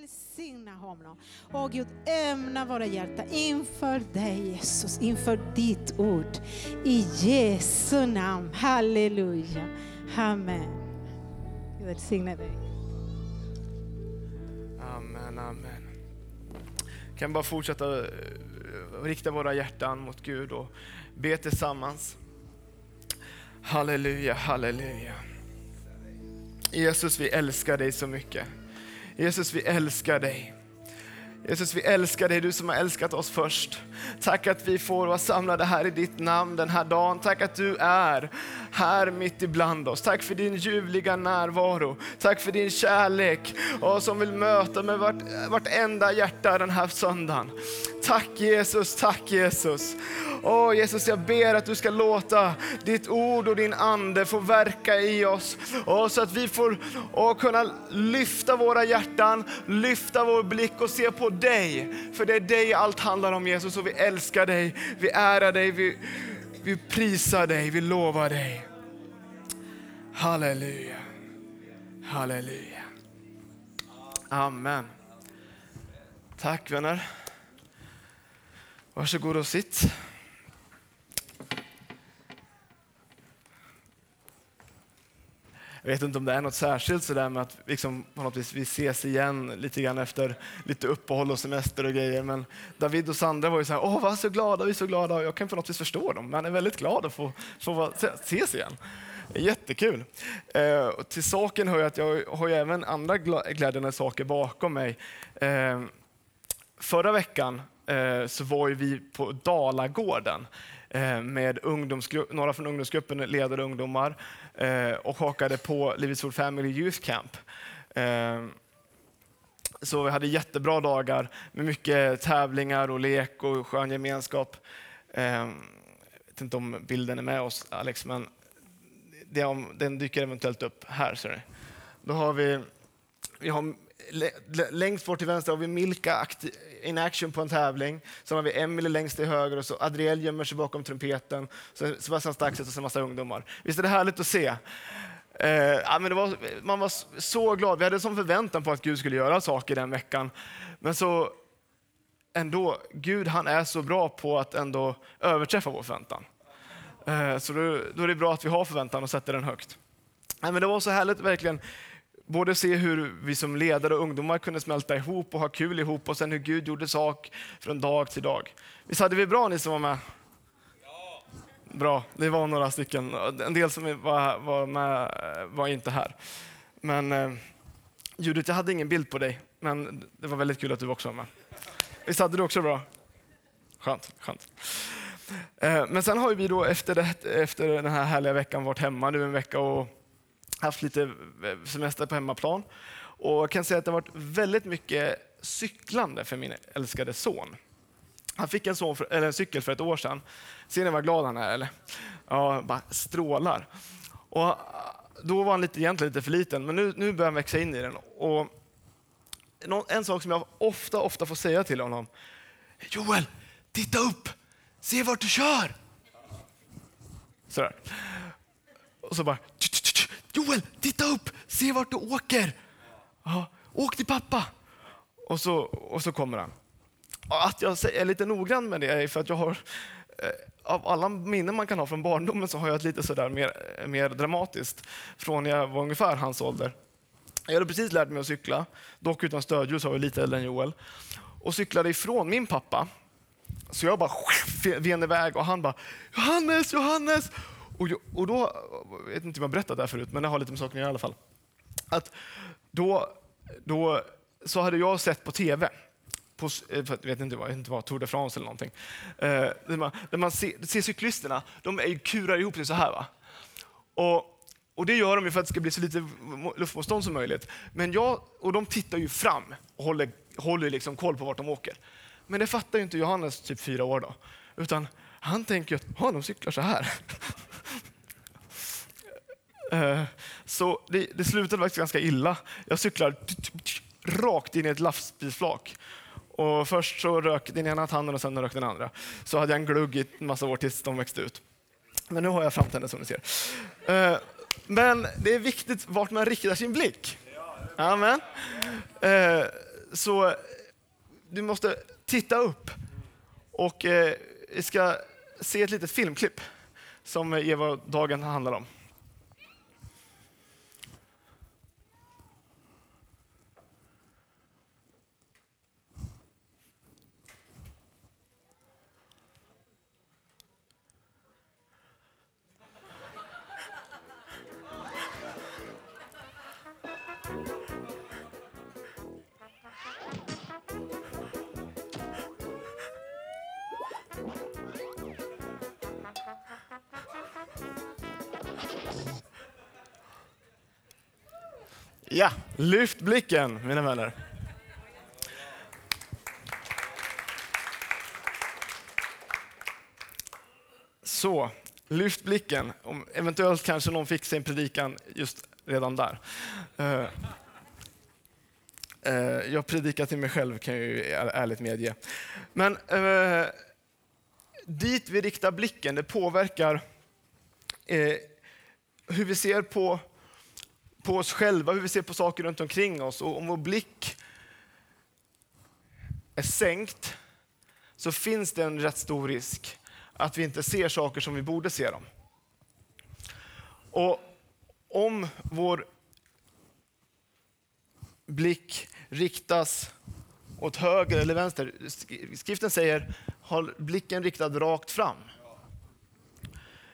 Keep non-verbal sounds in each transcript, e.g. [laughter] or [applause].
välsigna honom. Åh Gud, ämna våra hjärtan inför dig Jesus, inför ditt ord. I Jesu namn. Halleluja. Amen. Gud välsigne dig. Amen, amen. Kan bara fortsätta eh, rikta våra hjärtan mot Gud och be tillsammans. Halleluja, halleluja. Jesus, vi älskar dig så mycket. Jesus, vi älskar dig. Jesus, vi älskar dig, du som har älskat oss först. Tack att vi får vara samlade här i ditt namn den här dagen. Tack att du är här mitt ibland oss. Tack för din ljuvliga närvaro. Tack för din kärlek och som vill möta med vart, vartenda hjärta den här söndagen. Tack Jesus, tack Jesus. Åh Jesus, jag ber att du ska låta ditt ord och din ande få verka i oss. Och så att vi får och kunna lyfta våra hjärtan, lyfta vår blick och se på dig. För det är dig allt handlar om Jesus och vi älskar dig, vi ärar dig, vi, vi prisar dig, vi lovar dig. Halleluja. Halleluja. Amen. Tack vänner. Varsågod och sitt. Jag vet inte om det är något särskilt sådär med att liksom på något vis vi ses igen lite grann efter lite uppehåll och semester och grejer. Men David och Sandra var ju så här, åh vad så glada, vi är så glada. Och jag kan på något vis förstå dem. Man är väldigt glad att få, få ses igen. Det är jättekul. Eh, och till saken hör jag att jag har ju även andra glädjande saker bakom mig. Eh, förra veckan eh, så var ju vi på Dalagården eh, med några från ungdomsgruppen, ledare ungdomar eh, och hakade på Livets Ord Family Youth Camp. Eh, så vi hade jättebra dagar med mycket tävlingar och lek och skön gemenskap. Eh, jag vet inte om bilden är med oss Alex, men den dyker eventuellt upp här. Ser Då har vi, vi har, längst bort till vänster har vi Milka in action på en tävling. Sen har vi Emily längst till höger och så Adriel gömmer sig bakom trumpeten. Sen Sebastian Staxet och sen massa ungdomar. Visst är det härligt att se? Eh, ja, men var, man var så glad. Vi hade som förväntan på att Gud skulle göra saker den veckan. Men så ändå, Gud han är så bra på att ändå överträffa vår förväntan. Eh, så då, då, är det bra att vi har förväntan och sätter den högt. Ja, men det var så härligt verkligen både se hur vi som ledare och ungdomar kunde smälta ihop och ha kul ihop och sen hur Gud gjorde sak från dag till dag. Visst hade vi bra ni som var med? Ja. Bra, det var några stycken. En del som var, var med var inte här. Men eh, Judith, jag hade ingen bild på dig, men det var väldigt kul att du också var med. Visst hade du också bra? Skönt, skönt. Eh, men sen har vi då efter, det, efter den här härliga veckan varit hemma nu en vecka och haft lite eh, semester på hemmaplan. Och jag kan säga att det har varit väldigt mycket cyklande för min älskade son. Han fick en, son för, eller en cykel för ett år sedan. Ser ni vad glad han är? Eller? Ja, bara strålar. Och eh, då var han lite, egentligen lite för liten, men nu, nu börjar han växa in i den. Och en sak som jag ofta, ofta får säga till honom. Joel, titta upp! Se vart du kör! Sådär. Och så bara, Joel, titta upp, se vart du åker. Ja, åk till pappa. Och så, och så kommer han. Att jag är lite noggrann med det är för att jag har, eh, av alla minnen man kan ha från barndomen så har jag ett lite sådär mer, mer dramatiskt från när jag var ungefär hans ålder. Jag hade precis lärt mig att cykla, dock utan stödljus, jag var lite äldre än Joel. Och cyklade ifrån min pappa. Så jag bara ven iväg och han bara Johannes, Johannes! Och, och då, jag vet inte om jag berättat det här förut, men det har lite med saken att göra i alla fall. Att då, då så hade jag sett på TV, på, eh, jag vet inte vad, inte vad Tour de France eller någonting, eh, där man, där man ser, ser, cyklisterna, de är, kurar ihop sig så här. Va? Och, och det gör de ju för att det ska bli så lite luftmotstånd som möjligt. Men jag, och de tittar ju fram och håller, håller liksom koll på vart de åker. Men det fattar ju inte Johannes, typ fyra år då. Utan han tänker att de cyklar så här. [laughs] Eh, så det, det slutade faktiskt ganska illa. Jag cyklar rakt in i ett lastbilsflak. Och först så rök den ena tanden och sen rök den andra. Så hade jag en glugg i en massa år tills de växte ut. Men nu har jag framtänder som ni ser. Eh, men det är viktigt vart man riktar sin blick. Amen. Eh, så du måste titta upp och vi ska se ett litet filmklipp som är vad dagen handlar om. Ja, lyft blicken mina vänner. Så, lyft blicken. Om, eventuellt kanske någon fick sin predikan just redan där. Uh, uh, jag predikar till mig själv kan jag ju ärligt medge. Men uh, dit vi riktar blicken, det påverkar hur vi ser på på oss själva, hur vi ser på saker runt omkring oss. Och om vår blick är sänkt så finns det en rätt stor risk att vi inte ser saker som vi borde se dem. Och om vår blick riktas åt höger eller vänster, skriften säger, har blicken riktad rakt fram.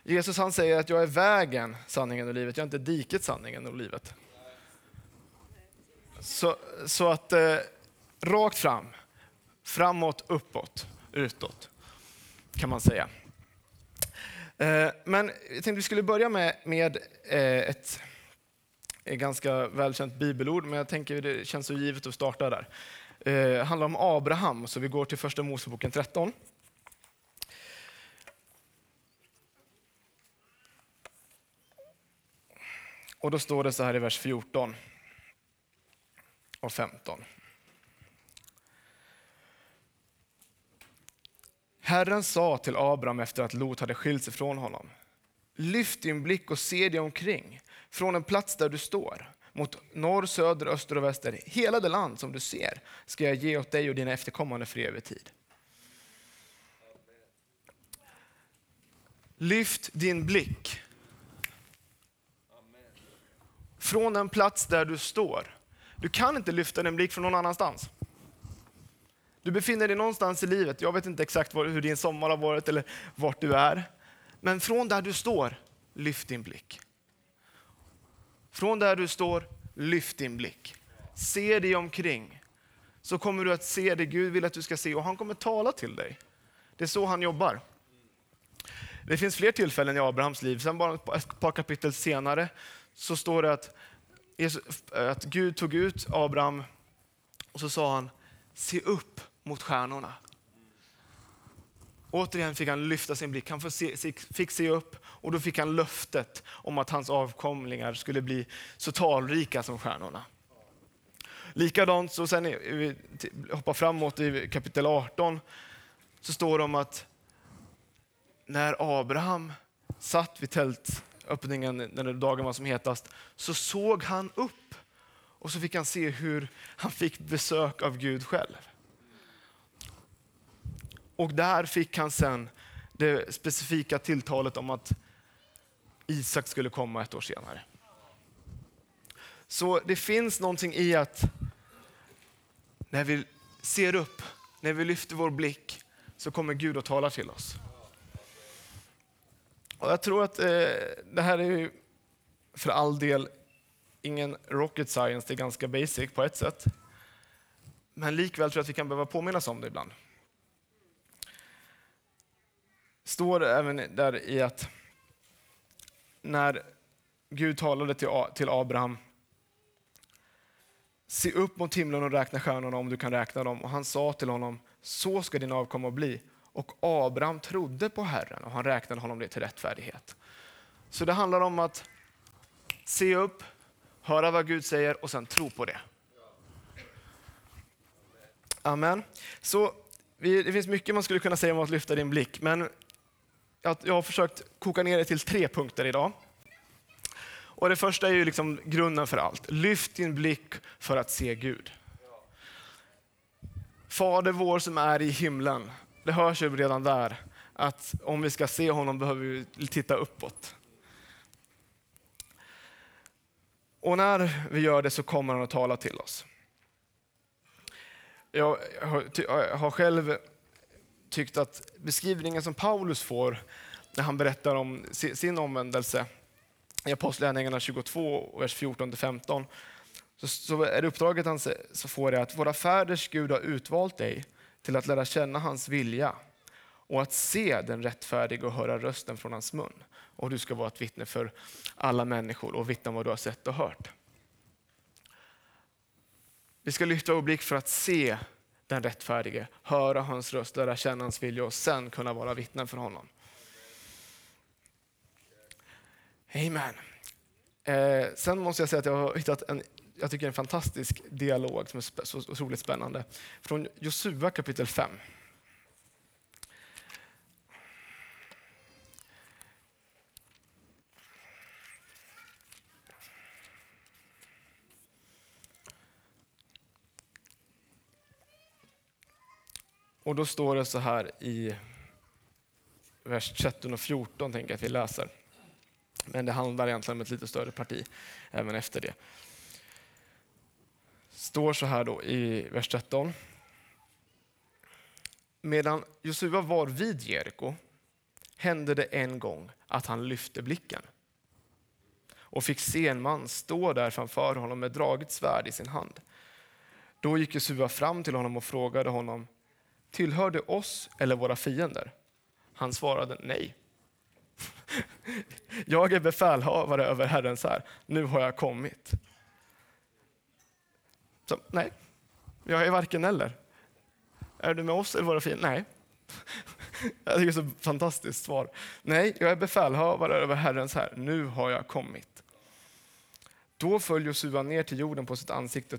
Jesus han säger att jag är vägen, sanningen och livet. Jag är inte diket, sanningen och livet. Så, så att eh, rakt fram, framåt, uppåt, utåt kan man säga. Eh, men jag tänkte vi skulle börja med, med eh, ett, ett ganska välkänt bibelord, men jag tänker det känns så givet att starta där. Eh, det handlar om Abraham, så vi går till första Moseboken 13. Och då står det så här i vers 14 och 15. Herren sa till Abraham efter att Lot hade skilt sig från honom. Lyft din blick och se dig omkring från en plats där du står mot norr, söder, öster och väster. Hela det land som du ser ska jag ge åt dig och dina efterkommande för evig tid. Lyft din blick från den plats där du står. Du kan inte lyfta din blick från någon annanstans. Du befinner dig någonstans i livet. Jag vet inte exakt hur din sommar har varit eller vart du är. Men från där du står, lyft din blick. Från där du står, lyft din blick. Se dig omkring. Så kommer du att se det Gud vill att du ska se och han kommer tala till dig. Det är så han jobbar. Det finns fler tillfällen i Abrahams liv. Sen bara ett par kapitel senare så står det att, att Gud tog ut Abraham och så sa han, se upp mot stjärnorna. Återigen fick han lyfta sin blick, han fick se upp och då fick han löftet om att hans avkomlingar skulle bli så talrika som stjärnorna. Likadant, så sen vi hoppar framåt i kapitel 18, så står det om att när Abraham satt vid tält öppningen när dagen var som hetast, så såg han upp och så fick han se hur han fick besök av Gud själv. Och där fick han sen det specifika tilltalet om att Isak skulle komma ett år senare. Så det finns någonting i att när vi ser upp, när vi lyfter vår blick, så kommer Gud att tala till oss. Och jag tror att eh, det här är ju för all del ingen rocket science, det är ganska basic på ett sätt. Men likväl tror jag att vi kan behöva påminnas om det ibland. Står även där i att när Gud talade till, till Abraham Se upp mot himlen och räkna stjärnorna om du kan räkna dem. Och han sa till honom, så ska din avkomma bli. Och Abraham trodde på Herren och han räknade honom det till rättfärdighet. Så det handlar om att se upp, höra vad Gud säger och sen tro på det. Amen. Så det finns mycket man skulle kunna säga om att lyfta din blick, men jag har försökt koka ner det till tre punkter idag. Och Det första är ju liksom grunden för allt. Lyft din blick för att se Gud. Fader vår som är i himlen. Det hörs ju redan där att om vi ska se honom behöver vi titta uppåt. Och när vi gör det så kommer han att tala till oss. Jag har själv tyckt att beskrivningen som Paulus får när han berättar om sin omvändelse i Apostlagärningarna 22, vers 14-15, så, är det uppdraget han får är att våra fäders Gud har utvalt dig till att lära känna hans vilja och att se den rättfärdige och höra rösten från hans mun. Och du ska vara ett vittne för alla människor och vittna om vad du har sett och hört. Vi ska lyfta vår blick för att se den rättfärdige, höra hans röst, lära känna hans vilja och sen kunna vara vittnen för honom. Amen. Eh, sen måste jag säga att jag har hittat en, jag tycker en fantastisk dialog som är så otroligt spännande. Från Josua kapitel 5. Och då står det så här i vers 13 och 14, tänker jag att vi läser. Men det handlar egentligen om ett lite större parti även efter det står så här då i vers 13. Medan Josua var vid Jeriko hände det en gång att han lyfte blicken och fick se en man stå där framför honom med draget svärd i sin hand. Då gick Josua fram till honom och frågade honom Tillhör du oss eller våra fiender? Han svarade nej. [laughs] Jag är befälhavare över Herrens här. Nu har jag kommit. Så, nej, jag är varken eller. Är du med oss eller våra fiender? Nej. Jag [laughs] tycker det är så fantastiskt svar. Nej, jag är befälhavare över Herrens här. Nu har jag kommit. Då föll Josua ner till jorden på sitt ansikte,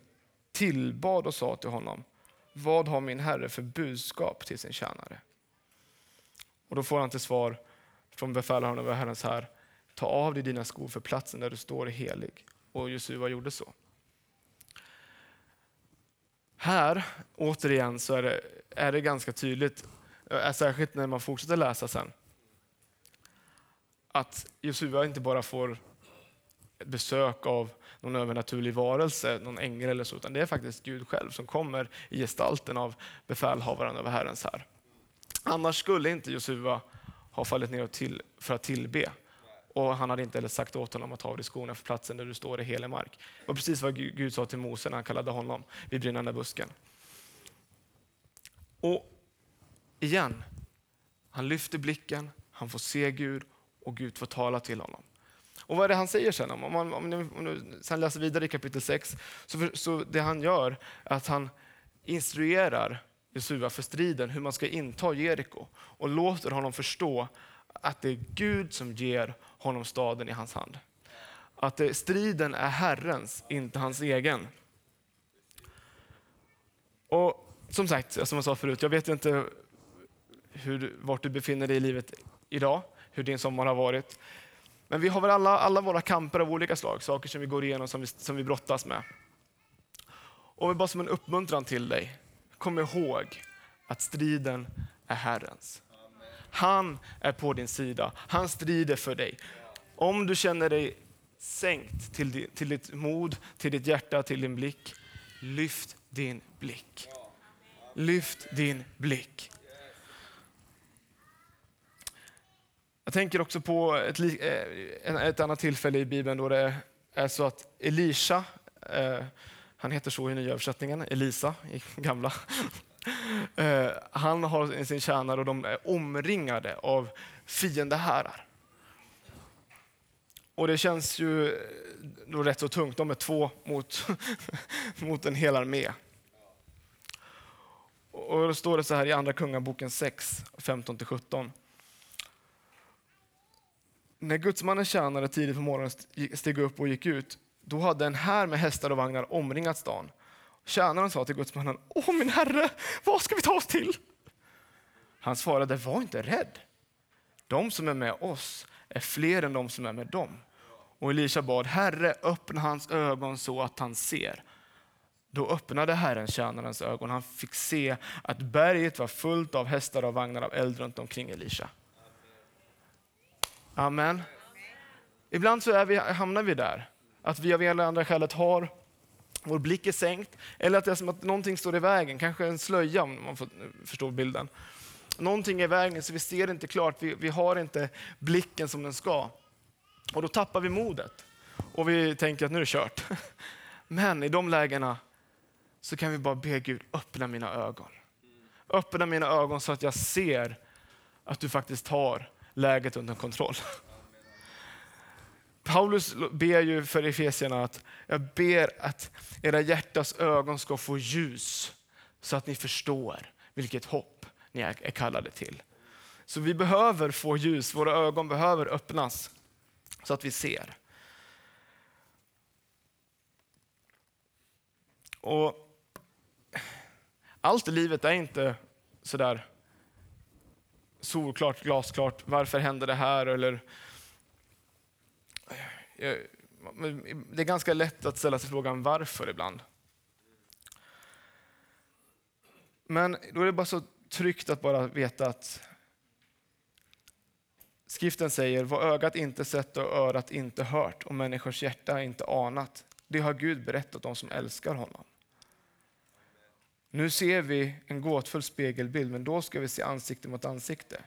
tillbad och sa till honom vad har min herre för budskap till sin tjänare? Och då får han till svar från befälhavaren över Herrens här. Ta av dig dina skor för platsen där du står är helig. Och Josua gjorde så. Här, återigen, så är det, är det ganska tydligt, eh, särskilt när man fortsätter läsa sen, att Josua inte bara får ett besök av någon övernaturlig varelse, någon ängel eller så, utan det är faktiskt Gud själv som kommer i gestalten av befälhavaren över Herrens här. Annars skulle inte Josua ha fallit ner till, för att tillbe. Och han hade inte heller sagt åt honom att ta av dig skorna för platsen där du står i helig mark. Det var precis vad Gud sa till Mose när han kallade honom vid brinnande busken. Och igen, han lyfter blicken, han får se Gud och Gud får tala till honom. Och vad är det han säger sen? Om man, om, ni, om ni sen läser vidare i kapitel 6, så, för, så det han gör är att han instruerar Jesua för striden, hur man ska inta Jeriko och låter honom förstå att det är Gud som ger honom staden i hans hand. Att eh, striden är Herrens, inte hans egen. Och som sagt, som jag sa förut, jag vet inte hur, vart du befinner dig i livet idag, hur din sommar har varit. Men vi har väl alla, alla våra kamper av olika slag, saker som vi går igenom, som vi, som vi brottas med. Och bara som en uppmuntran till dig, kom ihåg att striden är Herrens. Han är på din sida, han strider för dig. Om du känner dig sänkt till, till ditt mod, till ditt hjärta, till din blick, lyft din blick. Lyft din blick. Jag tänker också på ett, eh, ett annat tillfälle i Bibeln då det är så att Elisha, eh, han heter så i nya översättningen, Elisa i gamla. Eh, han har sin tjänare och de är omringade av fiendehärar. Och det känns ju eh, då rätt så tungt, de är två mot, [laughs] mot en hel armé. Och då står det så här i Andra Kungaboken 6, 15-17. När gudsmannens tjänare tidigt på morgonen steg upp och gick ut, då hade en här med hästar och vagnar omringat stan. Tjänaren sa till gudsmannen, Åh min herre, vad ska vi ta oss till? Han svarade, var inte rädd. De som är med oss är fler än de som är med dem. Och Elisha bad, Herre öppna hans ögon så att han ser. Då öppnade Herren tjänarens ögon. Han fick se att berget var fullt av hästar och vagnar av eld runt omkring Elisha. Amen. Ibland så är vi, hamnar vi där, att vi av ena eller andra skälet har vår blick är sänkt, eller att det är som att någonting står i vägen, kanske en slöja om man förstår bilden. Någonting är i vägen så vi ser inte klart, vi, vi har inte blicken som den ska. Och då tappar vi modet och vi tänker att nu är det kört. [laughs] Men i de lägena så kan vi bara be Gud, öppna mina ögon. Öppna mina ögon så att jag ser att du faktiskt har läget under kontroll. [laughs] Paulus ber ju för Efesierna att jag ber att era hjärtas ögon ska få ljus så att ni förstår vilket hopp ni är kallade till. Så vi behöver få ljus, våra ögon behöver öppnas så att vi ser. Och allt i livet är inte sådär solklart, glasklart. Varför händer det här? Eller, det är ganska lätt att ställa sig frågan varför ibland. Men då är det bara så tryggt att bara veta att skriften säger vad ögat inte sett och örat inte hört och människors hjärta inte anat. Det har Gud berättat de som älskar honom. Nu ser vi en gåtfull spegelbild, men då ska vi se ansikte mot ansikte.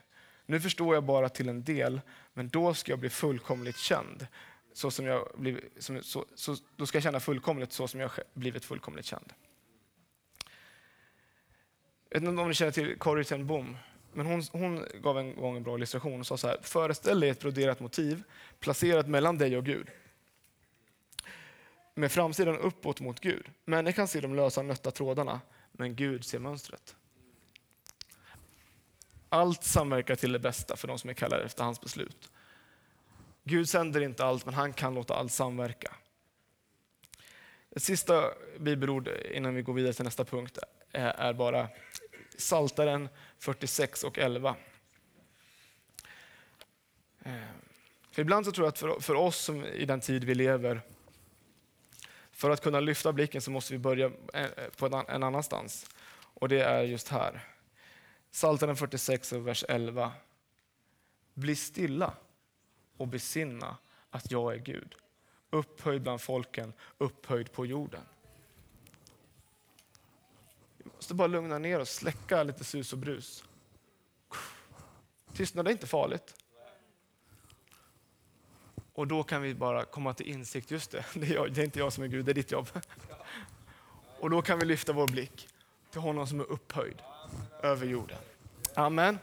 Nu förstår jag bara till en del, men då ska jag bli fullkomligt känd. Så som jag blivit, som, så, så, då ska jag känna fullkomligt så som jag blivit fullkomligt känd. Jag vet inte om ni känner till Corrie ten Boom, men hon, hon gav en gång en bra illustration och sa så här, föreställ dig ett broderat motiv placerat mellan dig och Gud med framsidan uppåt mot Gud. Människan ser de lösa nötta trådarna, men Gud ser mönstret. Allt samverkar till det bästa för de som är kallade efter hans beslut. Gud sänder inte allt, men han kan låta allt samverka. Ett sista bibelord innan vi går vidare till nästa punkt är bara Saltaren 46 och 11. Eh, för ibland så tror jag att för, för oss som i den tid vi lever för att kunna lyfta blicken så måste vi börja eh, på en annanstans. Och det är just här. Psaltaren 46 och vers 11. Bli stilla och besinna att jag är Gud. Upphöjd bland folken, upphöjd på jorden. Vi måste bara lugna ner oss, släcka lite sus och brus. Tystnad är inte farligt. Och då kan vi bara komma till insikt, just det, det är, jag, det är inte jag som är Gud, det är ditt jobb. Och då kan vi lyfta vår blick till honom som är upphöjd över jorden. Amen.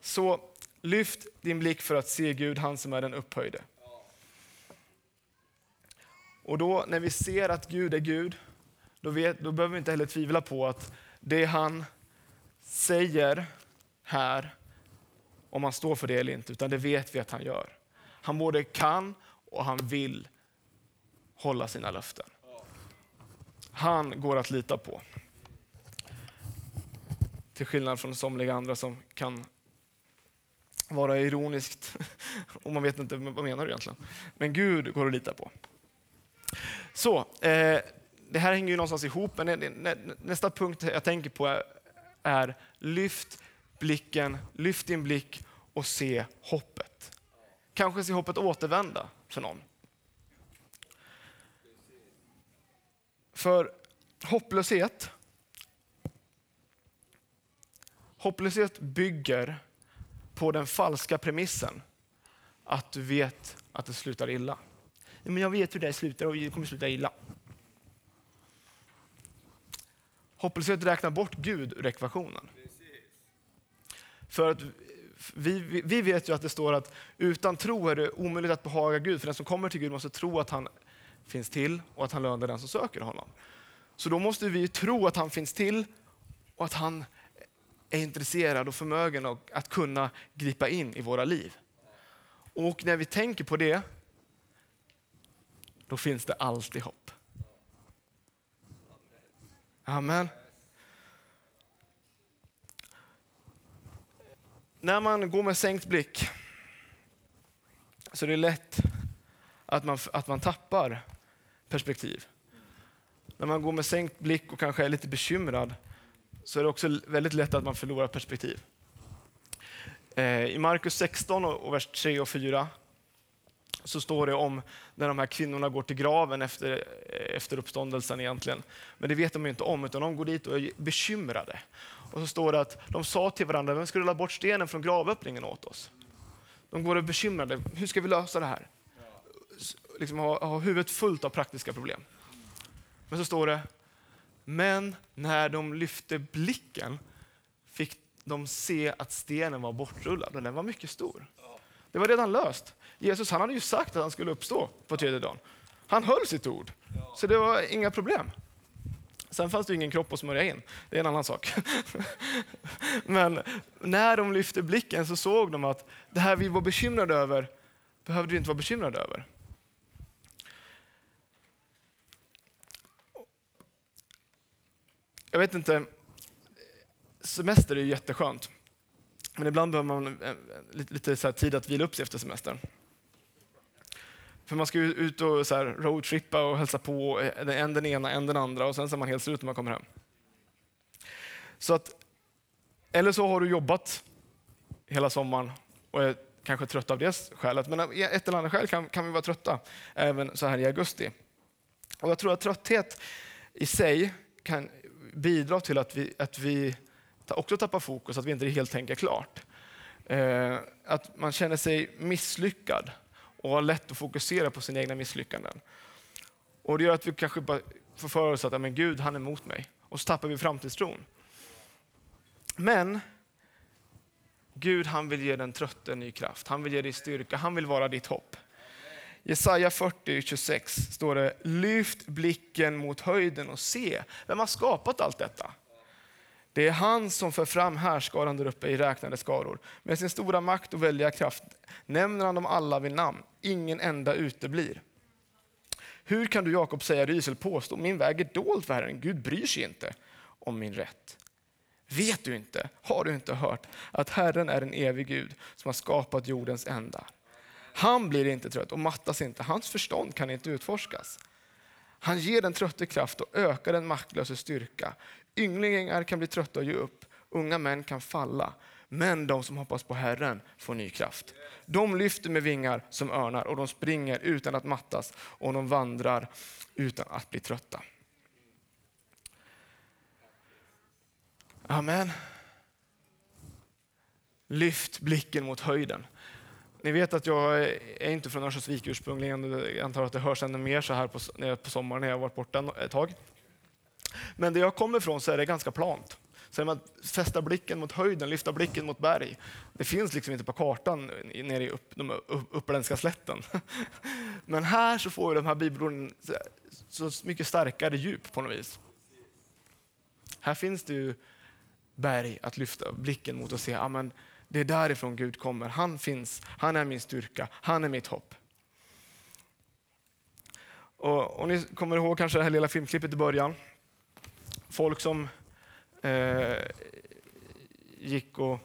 Så lyft din blick för att se Gud, han som är den upphöjde. Och då när vi ser att Gud är Gud, då, vet, då behöver vi inte heller tvivla på att det han säger här, om han står för det eller inte, utan det vet vi att han gör. Han både kan och han vill hålla sina löften. Han går att lita på. Till skillnad från somliga andra som kan vara ironiskt [laughs] och man vet inte vad menar du egentligen. Men Gud går att lita på. Så, eh, det här hänger ju någonstans ihop, men nästa punkt jag tänker på är, är lyft blicken, lyft din blick och se hoppet. Kanske se hoppet återvända för någon. För hopplöshet, hopplöshet bygger på den falska premissen att du vet att det slutar illa. Men jag vet hur det slutar och det kommer sluta illa. Hopplöshet räknar bort Gud ur ekvationen. För att vi, vi, vet ju att det står att utan tro är det omöjligt att behaga Gud, för den som kommer till Gud måste tro att han finns till och att han lönar den som söker honom. Så då måste vi tro att han finns till och att han är intresserad och förmögen att kunna gripa in i våra liv. Och när vi tänker på det, då finns det alltid hopp. Amen. när man går med sänkt blick så är det lätt att man, att man tappar perspektiv. när man går med sänkt blick och kanske är lite bekymrad så är det också väldigt lätt att man förlorar perspektiv. Eh, I Markus 16 och vers 3 och 4 så står det om när de här kvinnorna går till graven efter, eh, efter uppståndelsen egentligen. Men det vet de inte om, utan de går dit och är bekymrade. Och så står det att de sa till varandra, vem ska rulla bort stenen från gravöppningen åt oss? De går och är bekymrade, hur ska vi lösa det här? Liksom ha, ha huvudet fullt av praktiska problem. Men så står det, men när de lyfte blicken fick de se att stenen var bortrullad och den var mycket stor. Det var redan löst. Jesus han hade ju sagt att han skulle uppstå på tredje dagen. Han höll sitt ord, så det var inga problem. Sen fanns det ingen kropp att smörja in, det är en annan sak. [laughs] Men när de lyfte blicken så såg de att det här vi var bekymrade över behövde vi inte vara bekymrade över. Jag vet inte, semester är ju jätteskönt. Men ibland behöver man eh, lite, lite så tid att vila upp sig efter semestern. För man ska ju ut och så här roadtrippa och hälsa på eh, en den ena, en den andra och sen så är man helt slut när man kommer hem. Så att, eller så har du jobbat hela sommaren och är kanske trött av det skälet. Men av e- ett eller annat skäl kan, kan vi vara trötta även så här i augusti. Och jag tror att trötthet i sig kan bidra till att vi, att vi också tappar fokus, att vi inte helt tänker klart. Eh, att man känner sig misslyckad och har lätt att fokusera på sina egna misslyckanden. Och Det gör att vi kanske bara får för oss att men Gud han är emot mig och så tappar vi framtidstron. Men Gud han vill ge den trötte ny kraft, han vill ge dig styrka, han vill vara ditt hopp. Jesaja 40, 26 står det, lyft blicken mot höjden och se, vem har skapat allt detta? Det är han som för fram härskaran där uppe i räknade skaror. Med sin stora makt och väldiga kraft nämner han dem alla vid namn. Ingen enda uteblir. Hur kan du Jakob säga Rysel påstå, min väg är dold för Herren, Gud bryr sig inte om min rätt. Vet du inte, har du inte hört att Herren är en evig Gud som har skapat jordens ändar? Han blir inte trött och mattas inte, hans förstånd kan inte utforskas. Han ger den trötte kraft och ökar den maktlöse styrka. Ynglingar kan bli trötta och ge upp, unga män kan falla. Men de som hoppas på Herren får ny kraft. De lyfter med vingar som örnar och de springer utan att mattas och de vandrar utan att bli trötta. Amen. Lyft blicken mot höjden. Ni vet att jag är inte från Örnsköldsvik ursprungligen. Jag antar att det hörs ännu mer så här på, på sommaren när jag varit borta ett tag. Men där jag kommer ifrån så är det ganska plant. Så man fästa blicken mot höjden, lyfta blicken mot berg. Det finns liksom inte på kartan nere i upp, de uppländska slätten. [laughs] Men här så får ju de här bibelorden så mycket starkare djup på något vis. Här finns det ju berg att lyfta blicken mot och se, ja, det är därifrån Gud kommer. Han finns, han är min styrka, han är mitt hopp. Och, och ni kommer ihåg kanske det här lilla filmklippet i början. Folk som eh, gick och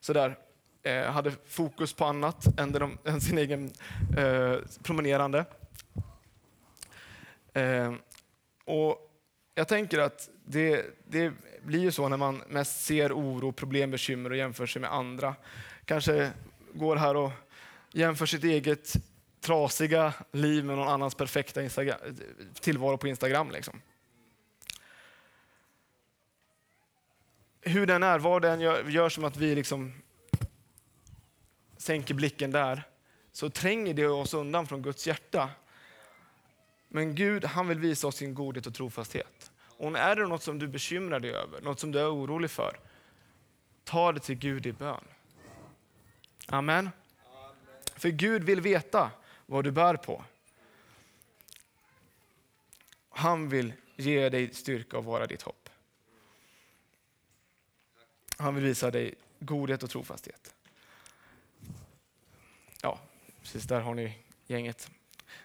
sådär, eh, hade fokus på annat än, de, än sin egen eh, promenerande. Eh, och jag tänker att det, det blir ju så när man mest ser oro, problem, bekymmer och jämför sig med andra. Kanske går här och jämför sitt eget trasiga liv med någon annans perfekta Instagram, tillvaro på Instagram. Liksom. Hur den är, vad den gör, gör som att vi liksom sänker blicken där, så tränger det oss undan från Guds hjärta. Men Gud han vill visa oss sin godhet och trofasthet. Och är det något som du bekymrar dig över, något som du är orolig för, ta det till Gud i bön. Amen. För Gud vill veta vad du bär på. Han vill ge dig styrka och vara ditt hopp. Han vill visa dig godhet och trofasthet. Ja, precis där har ni gänget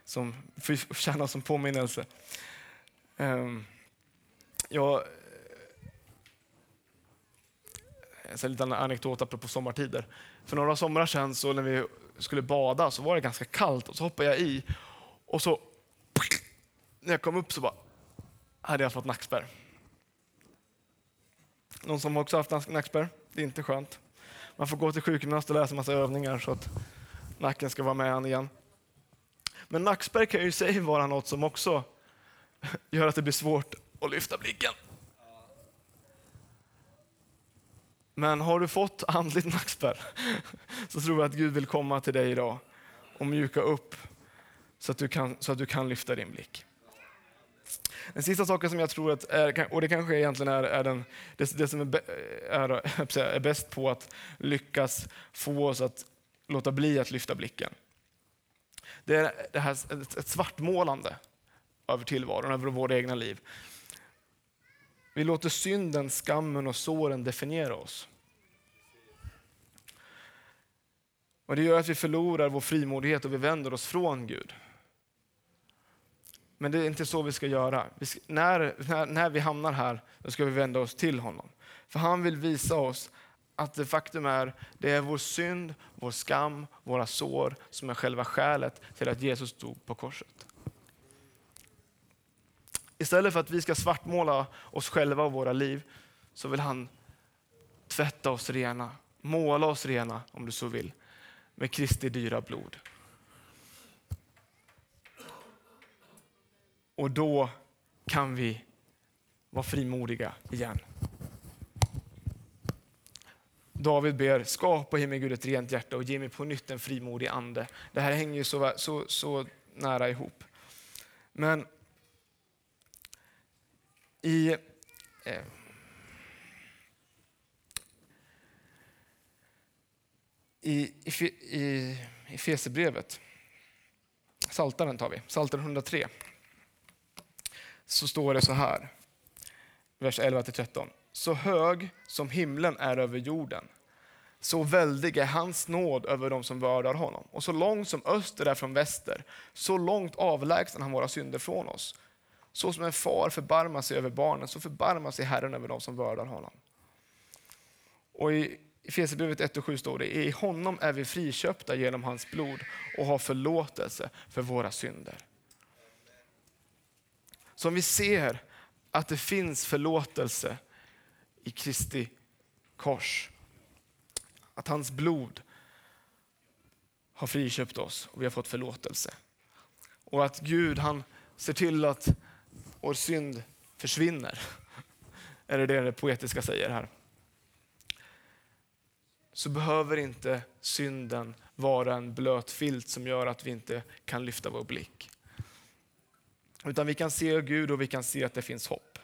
som förtjänar som påminnelse. Um, jag, eh, en liten anekdot apropå sommartider. För några somrar sedan så när vi skulle bada så var det ganska kallt och så hoppade jag i och så när jag kom upp så bara hade jag fått nackspärr. Någon som också haft nackspärr? Det är inte skönt. Man får gå till sjukgymnast och läsa massa övningar så att nacken ska vara med igen. Men nackspärr kan ju i sig vara något som också [laughs] gör att det blir svårt och lyfta blicken. Men har du fått andligt nackspärr [laughs] så tror jag att Gud vill komma till dig idag och mjuka upp så att du kan, så att du kan lyfta din blick. Den sista saken som jag tror att är, och det kanske egentligen är, är den, det, det som är, är, är bäst på att lyckas få oss att låta bli att lyfta blicken. Det är det här, ett svartmålande över tillvaron, över våra egna liv. Vi låter synden, skammen och såren definiera oss. Och Det gör att vi förlorar vår frimodighet och vi vänder oss från Gud. Men det är inte så vi ska göra. Vi ska, när, när, när vi hamnar här då ska vi vända oss till honom. För han vill visa oss att det faktum är det är vår synd, vår skam, våra sår som är själva skälet till att Jesus dog. på korset. Istället för att vi ska svartmåla oss själva och våra liv så vill han tvätta oss rena, måla oss rena om du så vill, med Kristi dyra blod. Och då kan vi vara frimodiga igen. David ber, skapa i mig Gud ett rent hjärta och ge mig på nytt en frimodig ande. Det här hänger ju så, så, så nära ihop. Men i eh, i, i, i, i Fesebrevet, Saltaren tar vi, Saltaren 103, så står det så här, vers 11-13. Så hög som himlen är över jorden, så väldig är hans nåd över dem som vördar honom. Och så långt som öster är från väster, så långt avlägsnar han våra synder från oss. Så som en far förbarmar sig över barnen, så förbarmar sig Herren över dem som vördar honom. Och i Efesierbrevet 1 och 7 står det, i honom är vi friköpta genom hans blod och har förlåtelse för våra synder. Så om vi ser att det finns förlåtelse i Kristi kors, att hans blod har friköpt oss och vi har fått förlåtelse. Och att Gud han ser till att vår synd försvinner. [laughs] Är det det det poetiska säger här? Så behöver inte synden vara en blöt filt som gör att vi inte kan lyfta vår blick. Utan vi kan se Gud och vi kan se att det finns hopp.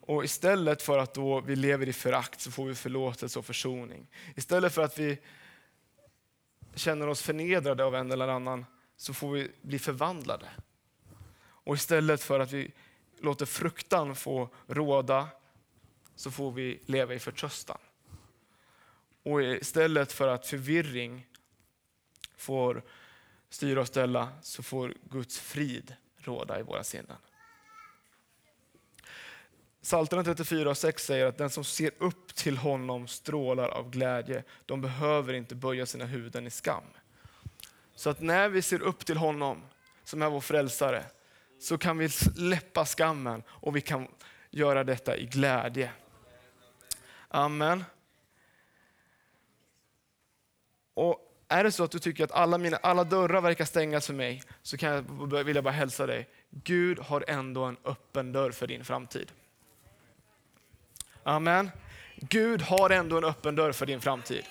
Och istället för att då vi lever i förakt så får vi förlåtelse och försoning. Istället för att vi känner oss förnedrade av en eller annan så får vi bli förvandlade. Och istället för att vi låter fruktan få råda så får vi leva i förtröstan. Och istället för att förvirring får styra och ställa så får Guds frid råda i våra sinnen. Psaltaren 34 och 6 säger att den som ser upp till honom strålar av glädje. De behöver inte böja sina huvuden i skam. Så att när vi ser upp till honom som är vår frälsare så kan vi släppa skammen och vi kan göra detta i glädje. Amen. Och är det så att du tycker att alla, mina, alla dörrar verkar stängas för mig så kan jag, vill jag bara hälsa dig. Gud har ändå en öppen dörr för din framtid. Amen. Gud har ändå en öppen dörr för din framtid.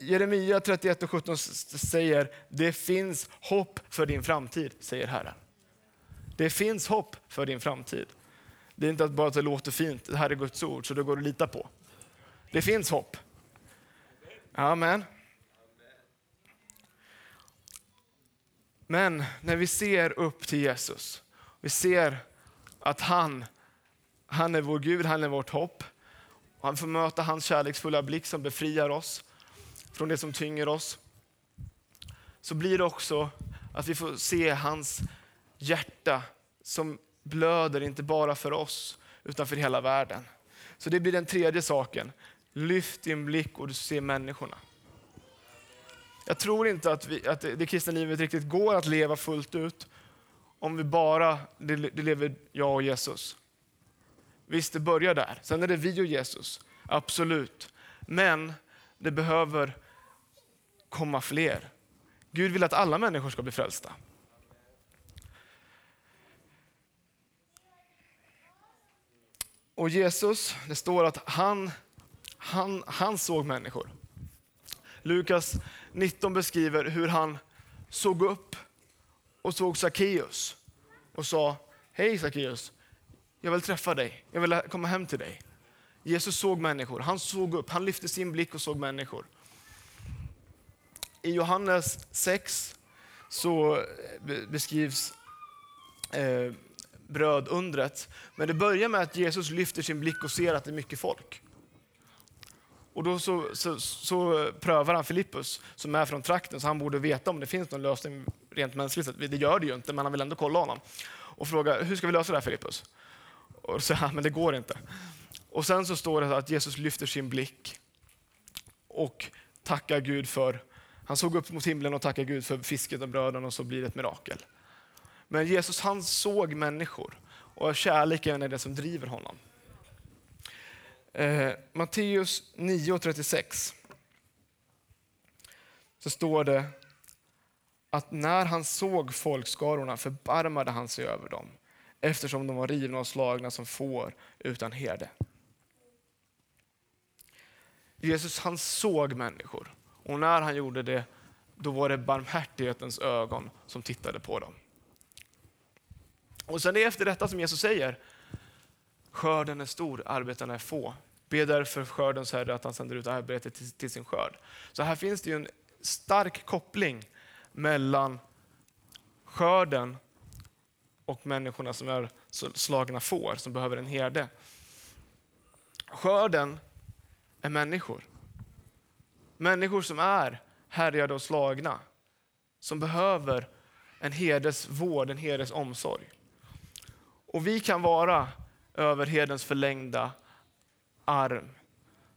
Jeremia 31 och 17 säger, det finns hopp för din framtid, säger Herren. Det finns hopp för din framtid. Det är inte bara att det låter fint, det här är Guds ord, så det går att lita på. Det finns hopp. Amen. Men när vi ser upp till Jesus, vi ser att han, han är vår Gud, han är vårt hopp. Och han får möta hans kärleksfulla blick som befriar oss från det som tynger oss. Så blir det också att vi får se hans hjärta som blöder, inte bara för oss, utan för hela världen. Så det blir den tredje saken. Lyft din blick och du ser människorna. Jag tror inte att, vi, att det, det kristna livet riktigt går att leva fullt ut om vi bara det, det lever jag och Jesus. Visst, det börjar där. Sen är det vi och Jesus. Absolut. Men det behöver komma fler. Gud vill att alla människor ska bli frälsta. Och Jesus, det står att han, han, han såg människor. Lukas 19 beskriver hur han såg upp och såg Sackeus och sa, hej Sackeus, jag vill träffa dig, jag vill komma hem till dig. Jesus såg människor, han såg upp, han lyfte sin blick och såg människor. I Johannes 6 så eh, beskrivs eh, brödundret. Men det börjar med att Jesus lyfter sin blick och ser att det är mycket folk. Och då så, så, så prövar han Filippus som är från trakten, så han borde veta om det finns någon lösning rent mänskligt. sett. Det gör det ju inte, men han vill ändå kolla honom. Och fråga, hur ska vi lösa det här Filippus? Och så han, men det går inte. Och sen så står det att Jesus lyfter sin blick och tackar Gud för, han såg upp mot himlen och tackade Gud för fisket och bröden och så blir det ett mirakel. Men Jesus han såg människor och kärleken är det som driver honom. Eh, Matteus 9.36 så står det att när han såg folkskarorna förbarmade han sig över dem eftersom de var rivna och slagna som får utan herde. Jesus han såg människor och när han gjorde det då var det barmhärtighetens ögon som tittade på dem. Och sen är det efter detta som Jesus säger, skörden är stor, arbetarna är få. Be därför skördens herre att han sänder ut arbete till, till sin skörd. Så här finns det ju en stark koppling mellan skörden och människorna som är slagna får, som behöver en herde. Skörden är människor. Människor som är härjade och slagna, som behöver en herdes vård, en herdes omsorg. Och vi kan vara överherdens förlängda arm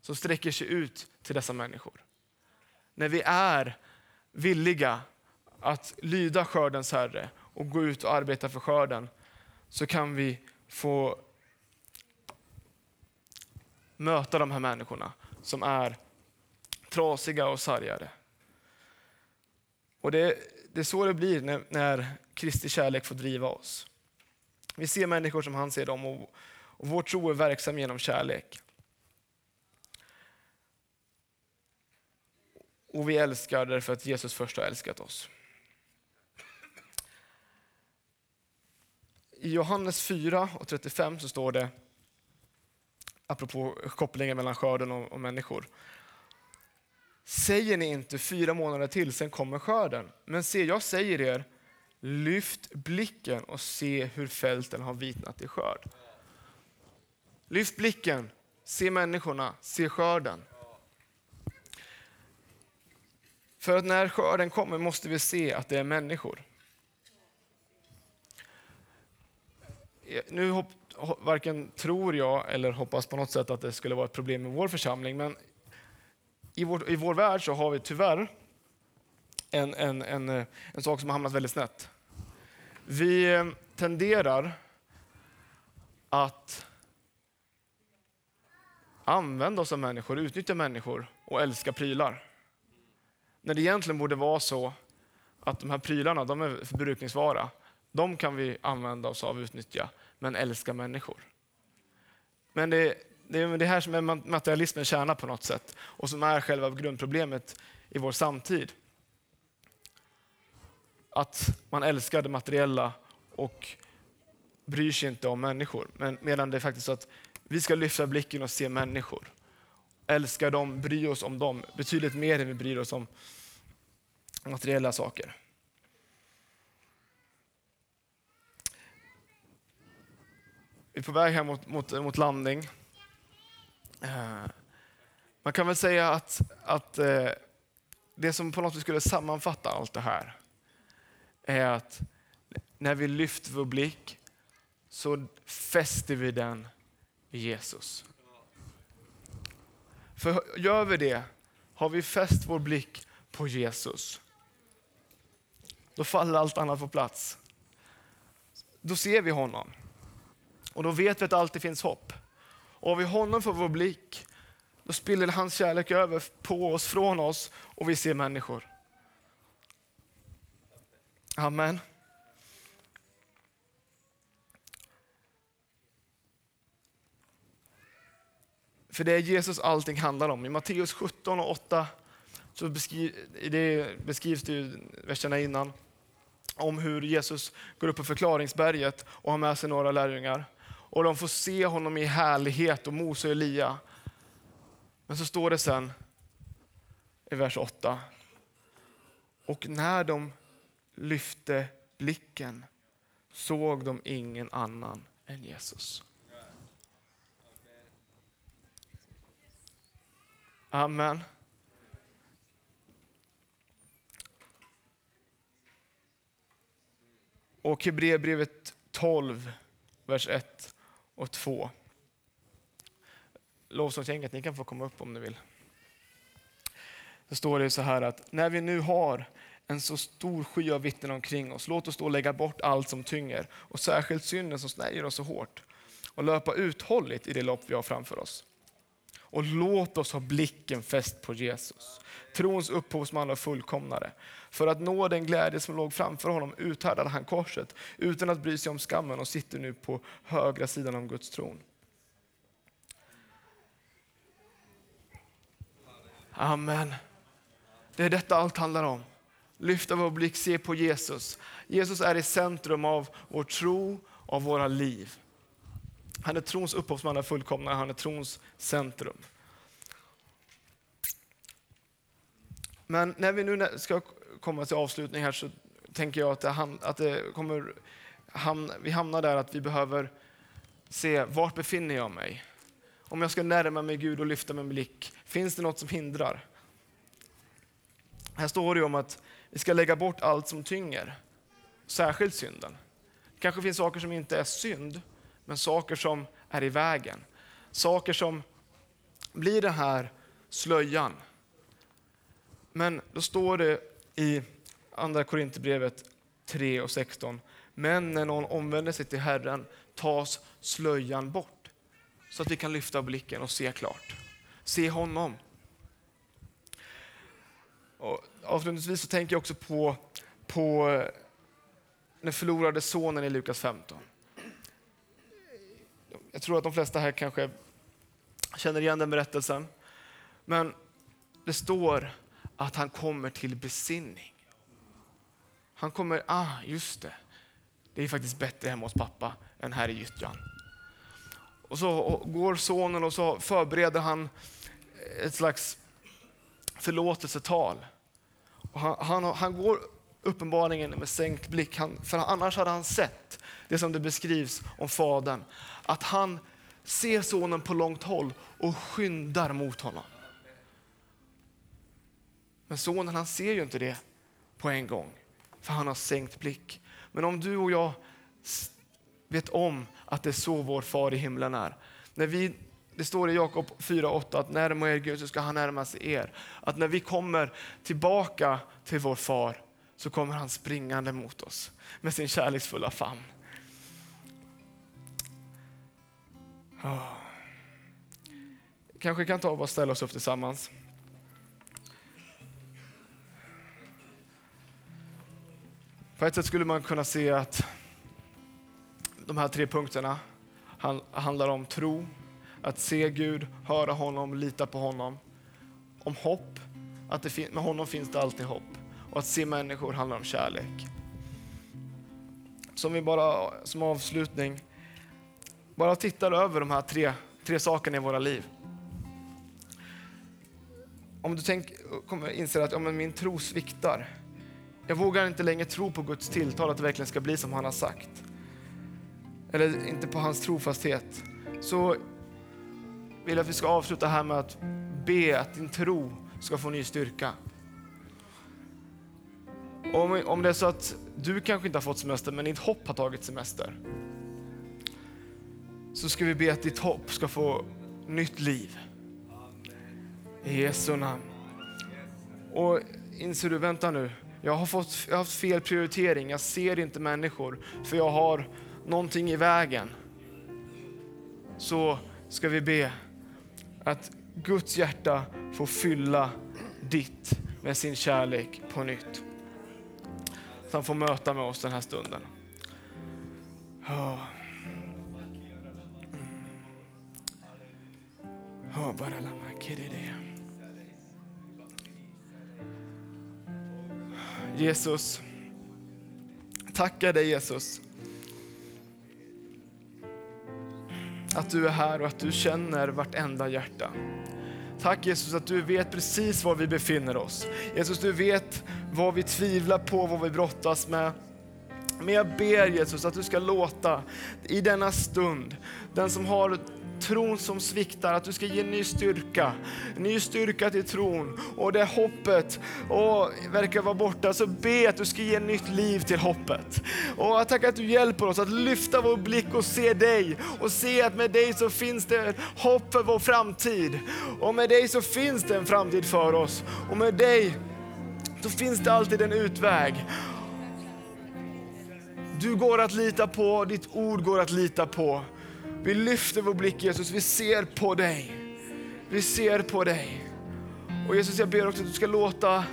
som sträcker sig ut till dessa människor. När vi är villiga att lyda skördens Herre och gå ut och arbeta för skörden så kan vi få möta de här människorna som är trasiga och sargade. Och det, det är så det blir när, när Kristi kärlek får driva oss. Vi ser människor som han ser dem och, och vår tro är verksam genom kärlek. Och vi älskar därför att Jesus först har älskat oss. I Johannes 4 och 35 så står det, apropå kopplingen mellan skörden och, och människor. Säger ni inte fyra månader till, sen kommer skörden. Men se, jag säger er, lyft blicken och se hur fälten har vitnat i skörd. Lyft blicken, se människorna, se skörden. För att när skörden kommer måste vi se att det är människor. Nu hopp, varken tror jag eller hoppas på något sätt att det skulle vara ett problem i vår församling, men i vår, i vår värld så har vi tyvärr en, en, en, eh, en sak som har hamnat väldigt snett. Vi eh, tenderar att använda oss av människor, utnyttja människor och älska prylar. När det egentligen borde vara så att de här prylarna, de är förbrukningsvara. De kan vi använda oss av och utnyttja, men älska människor. Men det, det är det här som är materialismen kärna på något sätt och som är själva grundproblemet i vår samtid. Att man älskar det materiella och bryr sig inte om människor. Men, medan det är faktiskt så att vi ska lyfta blicken och se människor. Älska dem, bry oss om dem betydligt mer än vi bryr oss om materiella saker. Vi är på väg här mot, mot, mot landning. Eh, man kan väl säga att, att eh, det som på något sätt skulle sammanfatta allt det här är att när vi lyfter vår blick så fäster vi den i Jesus. För gör vi det, har vi fäst vår blick på Jesus, då faller allt annat på plats. Då ser vi honom. Och då vet vi att det alltid finns hopp. Och har vi honom för vår blick, då spiller hans kärlek över på oss, från oss och vi ser människor. Amen. För det är Jesus allting handlar om. I Matteus 17 och 8 så beskriv, det beskrivs det ju verserna innan om hur Jesus går upp på förklaringsberget och har med sig några lärjungar. Och de får se honom i härlighet och Mose och Elia. Men så står det sen i vers 8. Och när de lyfte blicken såg de ingen annan än Jesus. Amen. Och Hebreerbrevet 12, vers 1 och 2. Lovsångsgänget, ni kan få komma upp om ni vill. Så står det så här att när vi nu har en så stor sky av vittnen omkring oss, låt oss då lägga bort allt som tynger och särskilt synden som snärjer oss så hårt och löpa uthålligt i det lopp vi har framför oss. Och låt oss ha blicken fäst på Jesus, trons upphovsman och fullkomnare. För att nå den glädje som låg framför honom uthärdade han korset utan att bry sig om skammen och sitter nu på högra sidan om Guds tron. Amen. Det är detta allt handlar om. Lyfta vår blick, se på Jesus. Jesus är i centrum av vår tro, av våra liv. Han är trons upphovsman, fullkomna. fullkomnare, han är trons centrum. Men när vi nu ska komma till avslutning här så tänker jag att det, att det kommer hamna, vi hamnar där att vi behöver se vart befinner jag mig? Om jag ska närma mig Gud och lyfta min blick, finns det något som hindrar? Här står det om att vi ska lägga bort allt som tynger, särskilt synden. Det kanske finns saker som inte är synd, men saker som är i vägen. Saker som blir den här slöjan. Men då står det i Andra Korinthierbrevet 3 och 16. Men när någon omvänder sig till Herren tas slöjan bort. Så att vi kan lyfta blicken och se klart. Se honom. Och avslutningsvis så tänker jag också på, på eh, den förlorade sonen i Lukas 15. Jag tror att de flesta här kanske känner igen den berättelsen. Men det står att han kommer till besinning. Han kommer, ah just det, det är faktiskt bättre hemma hos pappa än här i gyttjan. Och så går sonen och så förbereder han ett slags förlåtelsetal. Och han, han, han går uppenbarligen med sänkt blick, han, för annars hade han sett det som det beskrivs om Fadern. Att han ser sonen på långt håll och skyndar mot honom. Men sonen han ser ju inte det på en gång, för han har sänkt blick. Men om du och jag vet om att det är så vår far i himlen är. När vi, det står i Jakob 4.8 att närma er Gud så ska han närma sig er. Att när vi kommer tillbaka till vår far så kommer han springande mot oss med sin kärleksfulla famn. Ah. Kanske kan ta och ställa oss upp tillsammans. På ett sätt skulle man kunna se att de här tre punkterna handlar om tro, att se Gud, höra honom, lita på honom. Om hopp, att det med honom finns det alltid hopp. Och att se människor handlar om kärlek. Som vi bara som avslutning bara tittar över de här tre, tre sakerna i våra liv. Om du tänk, kommer inser att ja, men min tro sviktar. Jag vågar inte längre tro på Guds tilltal att det verkligen ska bli som han har sagt. Eller inte på hans trofasthet. Så vill jag att vi ska avsluta här med att be att din tro ska få ny styrka. Om, om det är så att du kanske inte har fått semester men ditt hopp har tagit semester. Så ska vi be att ditt hopp ska få nytt liv. I Jesu namn. Och inser du, vänta nu, jag har, fått, jag har haft fel prioritering, jag ser inte människor för jag har någonting i vägen. Så ska vi be att Guds hjärta får fylla ditt med sin kärlek på nytt. Så han får möta med oss den här stunden. Oh. Oh. Jesus, tackar dig Jesus. Att du är här och att du känner vartenda hjärta. Tack Jesus att du vet precis var vi befinner oss. Jesus, du vet vad vi tvivlar på, vad vi brottas med. Men jag ber Jesus att du ska låta i denna stund, den som har tron som sviktar, att du ska ge ny styrka. Ny styrka till tron. Och det hoppet och verkar vara borta, så be att du ska ge nytt liv till hoppet. Och tack att du hjälper oss att lyfta vår blick och se dig. Och se att med dig så finns det hopp för vår framtid. Och med dig så finns det en framtid för oss. Och med dig så finns det alltid en utväg. Du går att lita på, ditt ord går att lita på. Vi lyfter vår blick Jesus, vi ser på dig. Vi ser på dig. Och Jesus jag ber också att du ska låta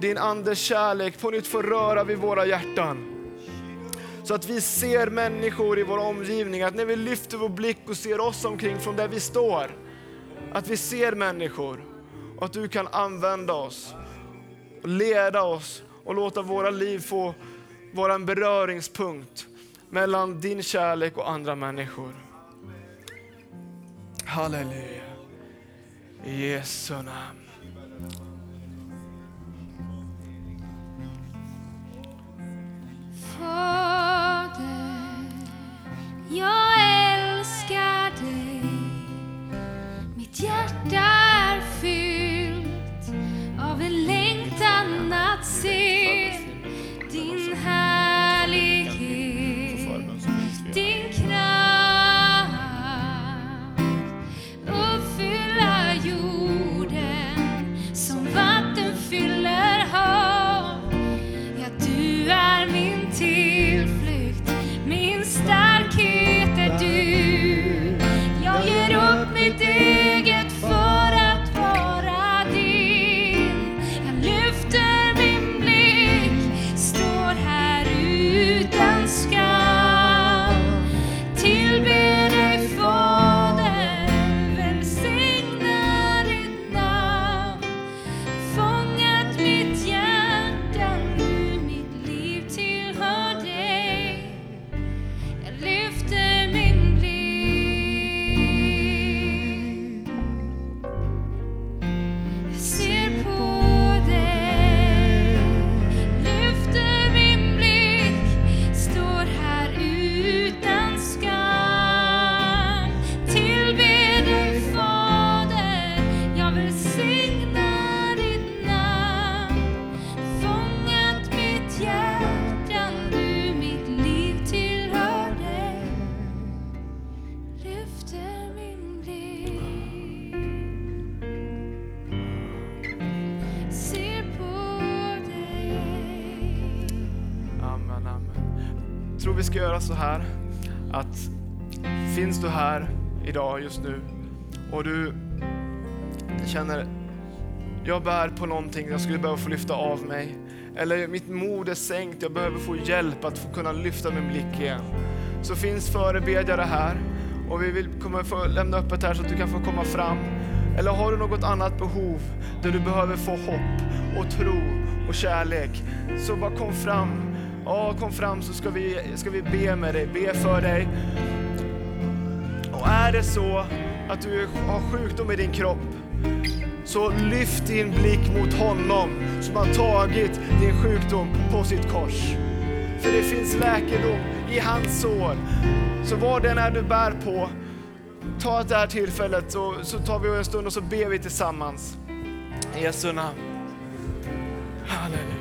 din Andes kärlek på nytt få röra vid våra hjärtan. Så att vi ser människor i vår omgivning, att när vi lyfter vår blick och ser oss omkring från där vi står, att vi ser människor och att du kan använda oss, och leda oss och låta våra liv få vara en beröringspunkt mellan din kärlek och andra människor. Halleluja. I Jesu namn. Idag just nu och du känner jag bär på någonting, jag skulle behöva få lyfta av mig. Eller mitt mod är sänkt, jag behöver få hjälp att få kunna lyfta min blick igen. Så finns förebedjare här och vi vill kommer få lämna öppet här så att du kan få komma fram. Eller har du något annat behov där du behöver få hopp och tro och kärlek, så bara kom fram. Ja, kom fram så ska vi, ska vi be med dig, be för dig. Och är det så att du har sjukdom i din kropp, så lyft din blick mot honom som har tagit din sjukdom på sitt kors. För det finns läkedom i hans sår. Så vad den är du bär på, ta det här tillfället så, så tar vi en stund och så ber vi tillsammans. I Jesu namn. Halleluja.